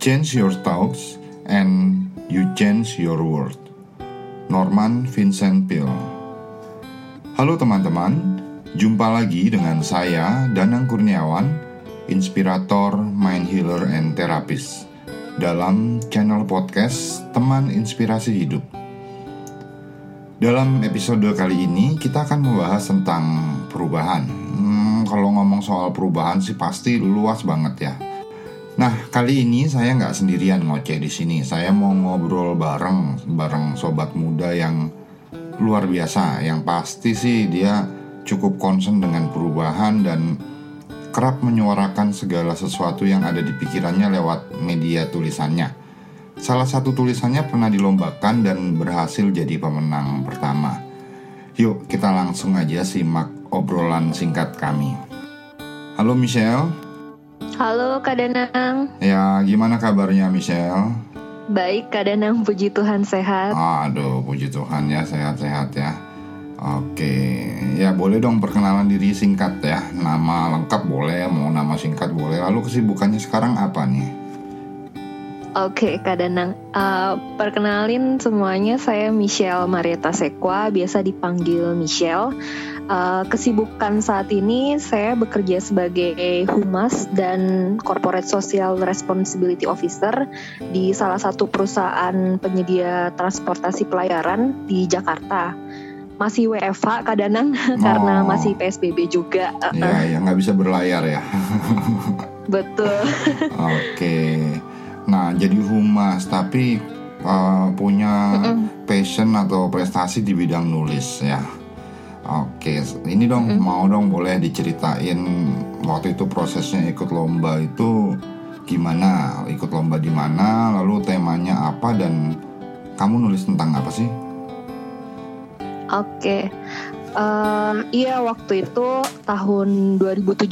Change your thoughts and you change your world. Norman Vincent Peale. Halo teman-teman, jumpa lagi dengan saya Danang Kurniawan, inspirator, mind healer, and therapist dalam channel podcast Teman Inspirasi Hidup. Dalam episode kali ini kita akan membahas tentang perubahan. Hmm, kalau ngomong soal perubahan sih pasti luas banget ya. Nah kali ini saya nggak sendirian ngoceh di sini. Saya mau ngobrol bareng bareng sobat muda yang luar biasa. Yang pasti sih dia cukup concern dengan perubahan dan kerap menyuarakan segala sesuatu yang ada di pikirannya lewat media tulisannya. Salah satu tulisannya pernah dilombakan dan berhasil jadi pemenang pertama. Yuk, kita langsung aja simak obrolan singkat kami. Halo Michelle. Halo Kak Danang. Ya, gimana kabarnya Michelle? Baik Kak Danang, puji Tuhan sehat. Aduh, puji Tuhan ya sehat-sehat ya. Oke, ya boleh dong perkenalan diri singkat ya. Nama lengkap boleh, mau nama singkat boleh. Lalu kesibukannya sekarang apa nih? Oke, Kak Danang. Uh, perkenalin semuanya, saya Michelle Marieta Sekwa, biasa dipanggil Michelle. Uh, kesibukan saat ini saya bekerja sebagai humas dan corporate social responsibility officer di salah satu perusahaan penyedia transportasi pelayaran di Jakarta. Masih WFH kadang oh. karena masih PSBB juga. Ya, ya nggak bisa berlayar ya. Betul. Oke. Okay. Nah, jadi humas tapi uh, punya mm -mm. passion atau prestasi di bidang nulis ya. Oke, ini dong mm -mm. mau dong boleh diceritain waktu itu prosesnya ikut lomba itu gimana? Ikut lomba di mana? Lalu temanya apa dan kamu nulis tentang apa sih? Oke. Um, iya waktu itu tahun 2017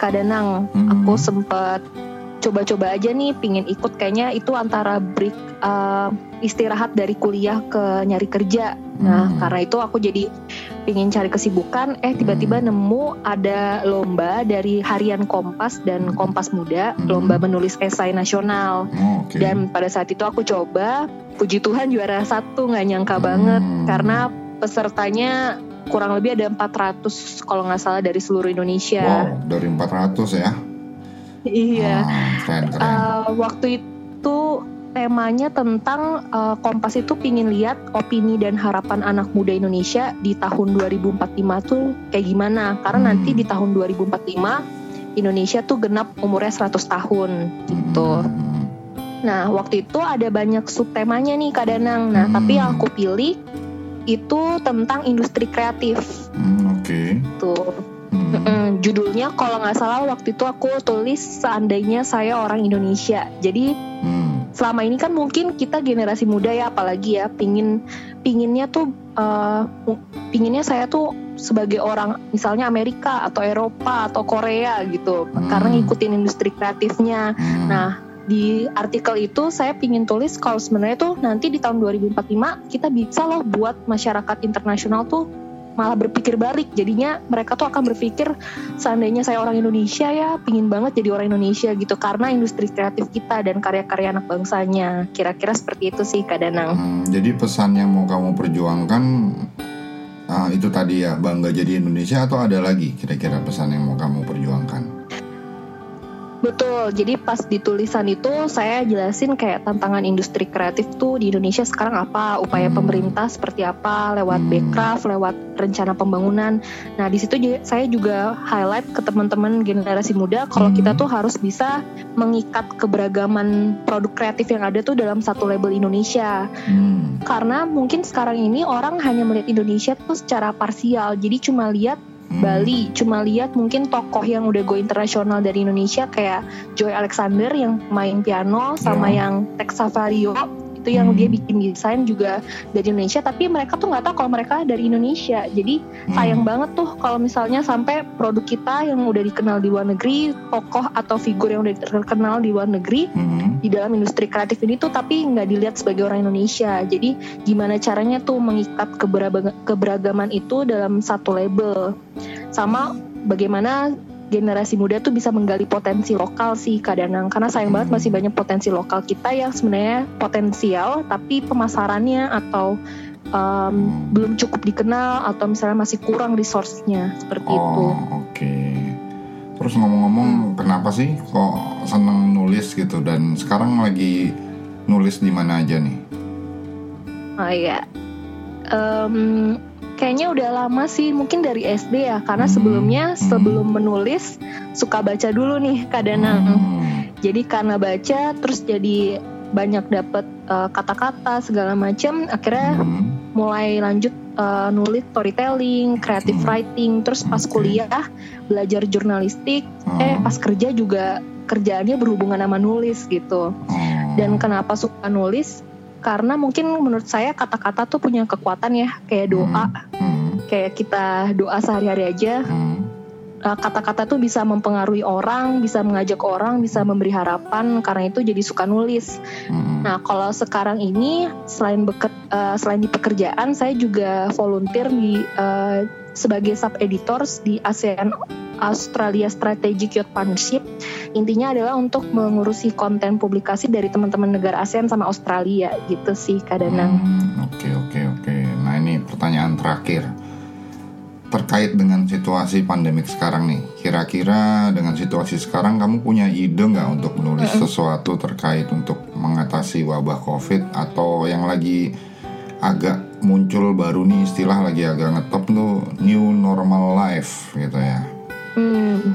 Kak Danang, hmm. aku sempat coba-coba aja nih pingin ikut kayaknya itu antara break uh, istirahat dari kuliah ke nyari kerja. Nah hmm. karena itu aku jadi pingin cari kesibukan. Eh tiba-tiba hmm. nemu ada lomba dari Harian Kompas dan Kompas Muda, hmm. lomba menulis esai nasional. Oh, okay. Dan pada saat itu aku coba, puji Tuhan juara satu nggak nyangka hmm. banget karena pesertanya kurang lebih ada 400 kalau nggak salah dari seluruh Indonesia. Wow, dari 400 ya? Iya. Ah, keren, keren. Uh, waktu itu temanya tentang uh, Kompas itu pingin lihat opini dan harapan anak muda Indonesia di tahun 2045 tuh kayak gimana. Karena hmm. nanti di tahun 2045 Indonesia tuh genap umurnya 100 tahun gitu. Hmm. Nah, waktu itu ada banyak subtemanya nih Kak Danang. Nah, hmm. tapi yang aku pilih itu tentang industri kreatif. Hmm, Oke. Okay. Tuh Hmm. judulnya kalau nggak salah waktu itu aku tulis seandainya saya orang Indonesia. Jadi hmm. Selama ini kan mungkin kita generasi muda ya apalagi ya pingin pinginnya tuh uh, pinginnya saya tuh sebagai orang misalnya Amerika atau Eropa atau Korea gitu hmm. karena ngikutin industri kreatifnya. Hmm. Nah di artikel itu saya pingin tulis kalau sebenarnya tuh nanti di tahun 2045 kita bisa loh buat masyarakat internasional tuh malah berpikir balik. Jadinya mereka tuh akan berpikir seandainya saya orang Indonesia ya pingin banget jadi orang Indonesia gitu. Karena industri kreatif kita dan karya-karya anak bangsanya. Kira-kira seperti itu sih Kak Danang. Hmm, jadi pesan yang mau kamu perjuangkan uh, itu tadi ya bangga jadi Indonesia atau ada lagi kira-kira pesan yang mau kamu perjuangkan Betul, jadi pas di tulisan itu saya jelasin kayak tantangan industri kreatif tuh di Indonesia sekarang apa, upaya hmm. pemerintah seperti apa lewat hmm. backcraft, lewat rencana pembangunan. Nah di situ saya juga highlight ke teman-teman generasi muda kalau hmm. kita tuh harus bisa mengikat keberagaman produk kreatif yang ada tuh dalam satu label Indonesia. Hmm. Karena mungkin sekarang ini orang hanya melihat Indonesia tuh secara parsial, jadi cuma lihat hmm. Bali cuma lihat mungkin tokoh yang udah go internasional dari Indonesia kayak Joy Alexander yang main piano sama yeah. yang Tex Savario itu yang hmm. dia bikin desain juga dari Indonesia tapi mereka tuh nggak tahu kalau mereka dari Indonesia jadi hmm. sayang banget tuh kalau misalnya sampai produk kita yang udah dikenal di luar negeri tokoh atau figur yang udah terkenal di luar negeri hmm. di dalam industri kreatif ini tuh tapi nggak dilihat sebagai orang Indonesia jadi gimana caranya tuh mengikat keberagaman itu dalam satu label sama bagaimana generasi muda tuh bisa menggali potensi lokal sih kadang karena sayang banget masih banyak potensi lokal kita yang sebenarnya potensial tapi pemasarannya atau um, belum cukup dikenal atau misalnya masih kurang resource-nya seperti oh, itu. Oke. Okay. Terus ngomong-ngomong, hmm. kenapa sih kok seneng nulis gitu dan sekarang lagi nulis di mana aja nih? Oh iya, um, kayaknya udah lama sih mungkin dari SD ya karena hmm. sebelumnya sebelum menulis suka baca dulu nih kadang hmm. jadi karena baca terus jadi banyak dapat uh, kata-kata segala macam akhirnya hmm. mulai lanjut uh, nulis storytelling creative hmm. writing terus pas kuliah belajar jurnalistik hmm. eh pas kerja juga kerjaannya berhubungan sama nulis gitu hmm. dan kenapa suka nulis karena mungkin menurut saya kata-kata tuh punya kekuatan ya kayak doa hmm. Hmm. kayak kita doa sehari-hari aja hmm. Eh, kata-kata tuh bisa mempengaruhi orang bisa mengajak orang bisa memberi harapan karena itu jadi suka nulis hmm. nah kalau sekarang ini selain beket uh, selain di pekerjaan saya juga volunteer di uh, sebagai sub editors di ASEAN Australia Strategic Youth Partnership. Intinya adalah untuk mengurusi konten publikasi dari teman-teman negara ASEAN sama Australia gitu sih Kak Danang. Hmm, oke oke oke. Nah ini pertanyaan terakhir terkait dengan situasi pandemik sekarang nih. Kira-kira dengan situasi sekarang kamu punya ide nggak untuk menulis sesuatu terkait untuk mengatasi wabah COVID atau yang lagi agak muncul baru nih istilah lagi agak ngetop tuh new normal life gitu ya. Hmm.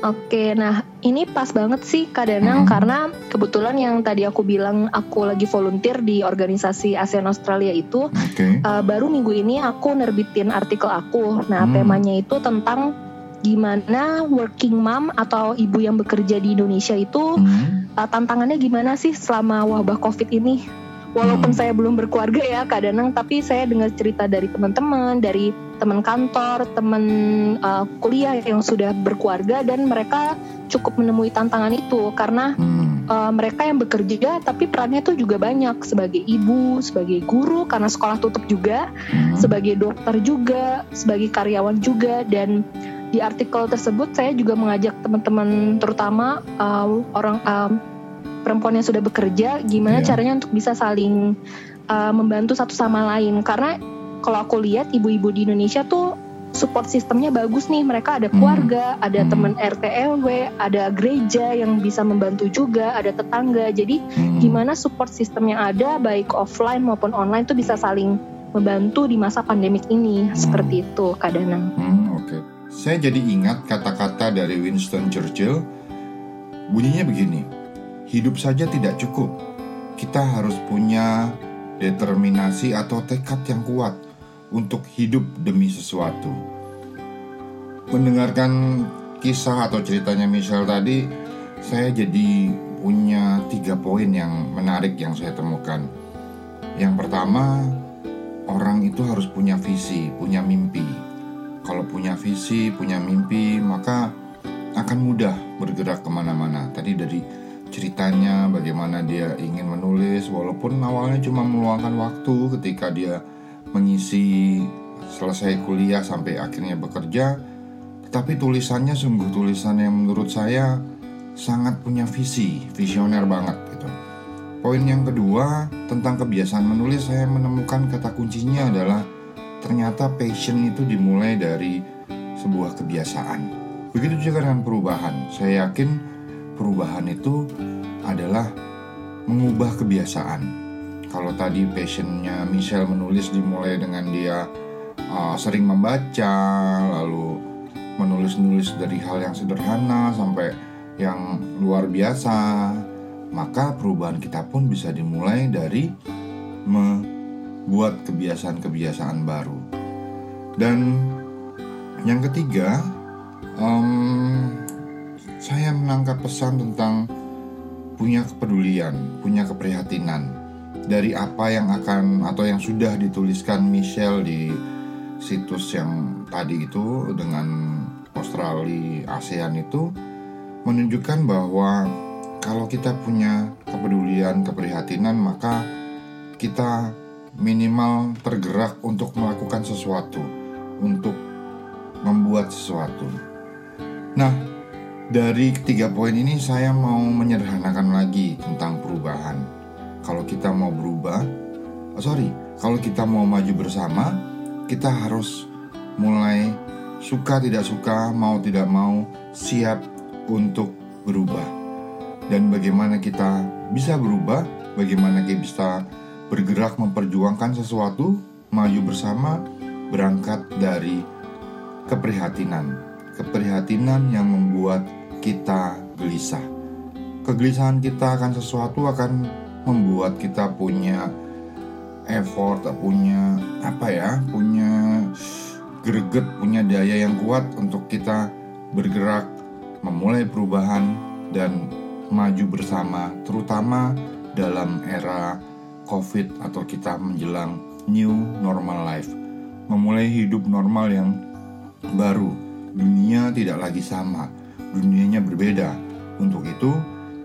Oke, nah ini pas banget sih Kak Danang hmm. karena kebetulan yang tadi aku bilang aku lagi volunteer di organisasi ASEAN Australia itu okay. uh, baru minggu ini aku nerbitin artikel aku. Nah hmm. temanya itu tentang gimana working mom atau ibu yang bekerja di Indonesia itu hmm. uh, tantangannya gimana sih selama wabah COVID ini walaupun hmm. saya belum berkeluarga ya Kak Danang tapi saya dengar cerita dari teman-teman dari teman kantor teman uh, kuliah yang sudah berkeluarga dan mereka cukup menemui tantangan itu karena hmm. uh, mereka yang bekerja tapi perannya tuh juga banyak sebagai ibu sebagai guru karena sekolah tutup juga hmm. sebagai dokter juga sebagai karyawan juga dan di artikel tersebut saya juga mengajak teman-teman terutama uh, orang uh, perempuan yang sudah bekerja gimana yeah. caranya untuk bisa saling uh, membantu satu sama lain karena kalau aku lihat ibu-ibu di Indonesia tuh support sistemnya bagus nih mereka ada hmm. keluarga hmm. ada teman RT RW ada gereja yang bisa membantu juga ada tetangga jadi hmm. gimana support sistem yang ada baik offline maupun online tuh bisa saling membantu di masa pandemik ini hmm. seperti itu Kak Danang. Hmm, Oke, okay. saya jadi ingat kata-kata dari Winston Churchill bunyinya begini hidup saja tidak cukup. Kita harus punya determinasi atau tekad yang kuat untuk hidup demi sesuatu. Mendengarkan kisah atau ceritanya Michelle tadi, saya jadi punya tiga poin yang menarik yang saya temukan. Yang pertama, orang itu harus punya visi, punya mimpi. Kalau punya visi, punya mimpi, maka akan mudah bergerak ke mana-mana. Tadi dari ceritanya bagaimana dia ingin menulis walaupun awalnya cuma meluangkan waktu ketika dia mengisi selesai kuliah sampai akhirnya bekerja tetapi tulisannya sungguh tulisan yang menurut saya sangat punya visi visioner banget gitu. Poin yang kedua tentang kebiasaan menulis saya menemukan kata kuncinya adalah ternyata passion itu dimulai dari sebuah kebiasaan. Begitu juga dengan perubahan. Saya yakin perubahan itu adalah mengubah kebiasaan. Kalau tadi passionnya Michelle menulis dimulai dengan dia uh, sering membaca, lalu menulis-nulis dari hal yang sederhana sampai yang luar biasa, maka perubahan kita pun bisa dimulai dari membuat kebiasaan-kebiasaan baru. Dan yang ketiga, um, saya menangkap pesan tentang punya kepedulian, punya keprihatinan dari apa yang akan atau yang sudah dituliskan Michelle di situs yang tadi itu dengan Australia ASEAN itu menunjukkan bahwa kalau kita punya kepedulian, keprihatinan maka kita minimal tergerak untuk melakukan sesuatu, untuk membuat sesuatu. Nah, dari ketiga poin ini saya mau menyederhanakan lagi tentang perubahan. Kalau kita mau berubah, oh sorry, kalau kita mau maju bersama, kita harus mulai suka tidak suka, mau tidak mau, siap untuk berubah. Dan bagaimana kita bisa berubah, bagaimana kita bisa bergerak memperjuangkan sesuatu, maju bersama, berangkat dari keprihatinan. Keprihatinan yang membuat kita gelisah. Kegelisahan kita akan sesuatu akan membuat kita punya effort, punya apa ya, punya greget, punya daya yang kuat untuk kita bergerak, memulai perubahan dan maju bersama, terutama dalam era COVID atau kita menjelang new normal life, memulai hidup normal yang baru. Dunia tidak lagi sama, dunianya berbeda. Untuk itu,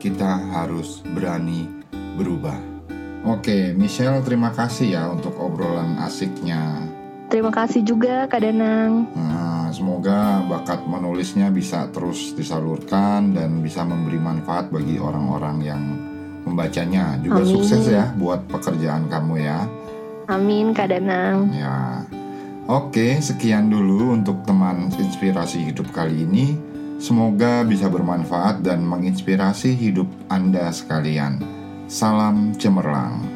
kita harus berani berubah. Oke, Michelle, terima kasih ya untuk obrolan asiknya. Terima kasih juga Kak Danang. Nah, semoga bakat menulisnya bisa terus disalurkan dan bisa memberi manfaat bagi orang-orang yang membacanya. Juga Amin. sukses ya buat pekerjaan kamu ya. Amin Kak Danang. Ya. Oke, sekian dulu untuk teman inspirasi hidup kali ini. Semoga bisa bermanfaat dan menginspirasi hidup Anda sekalian. Salam cemerlang.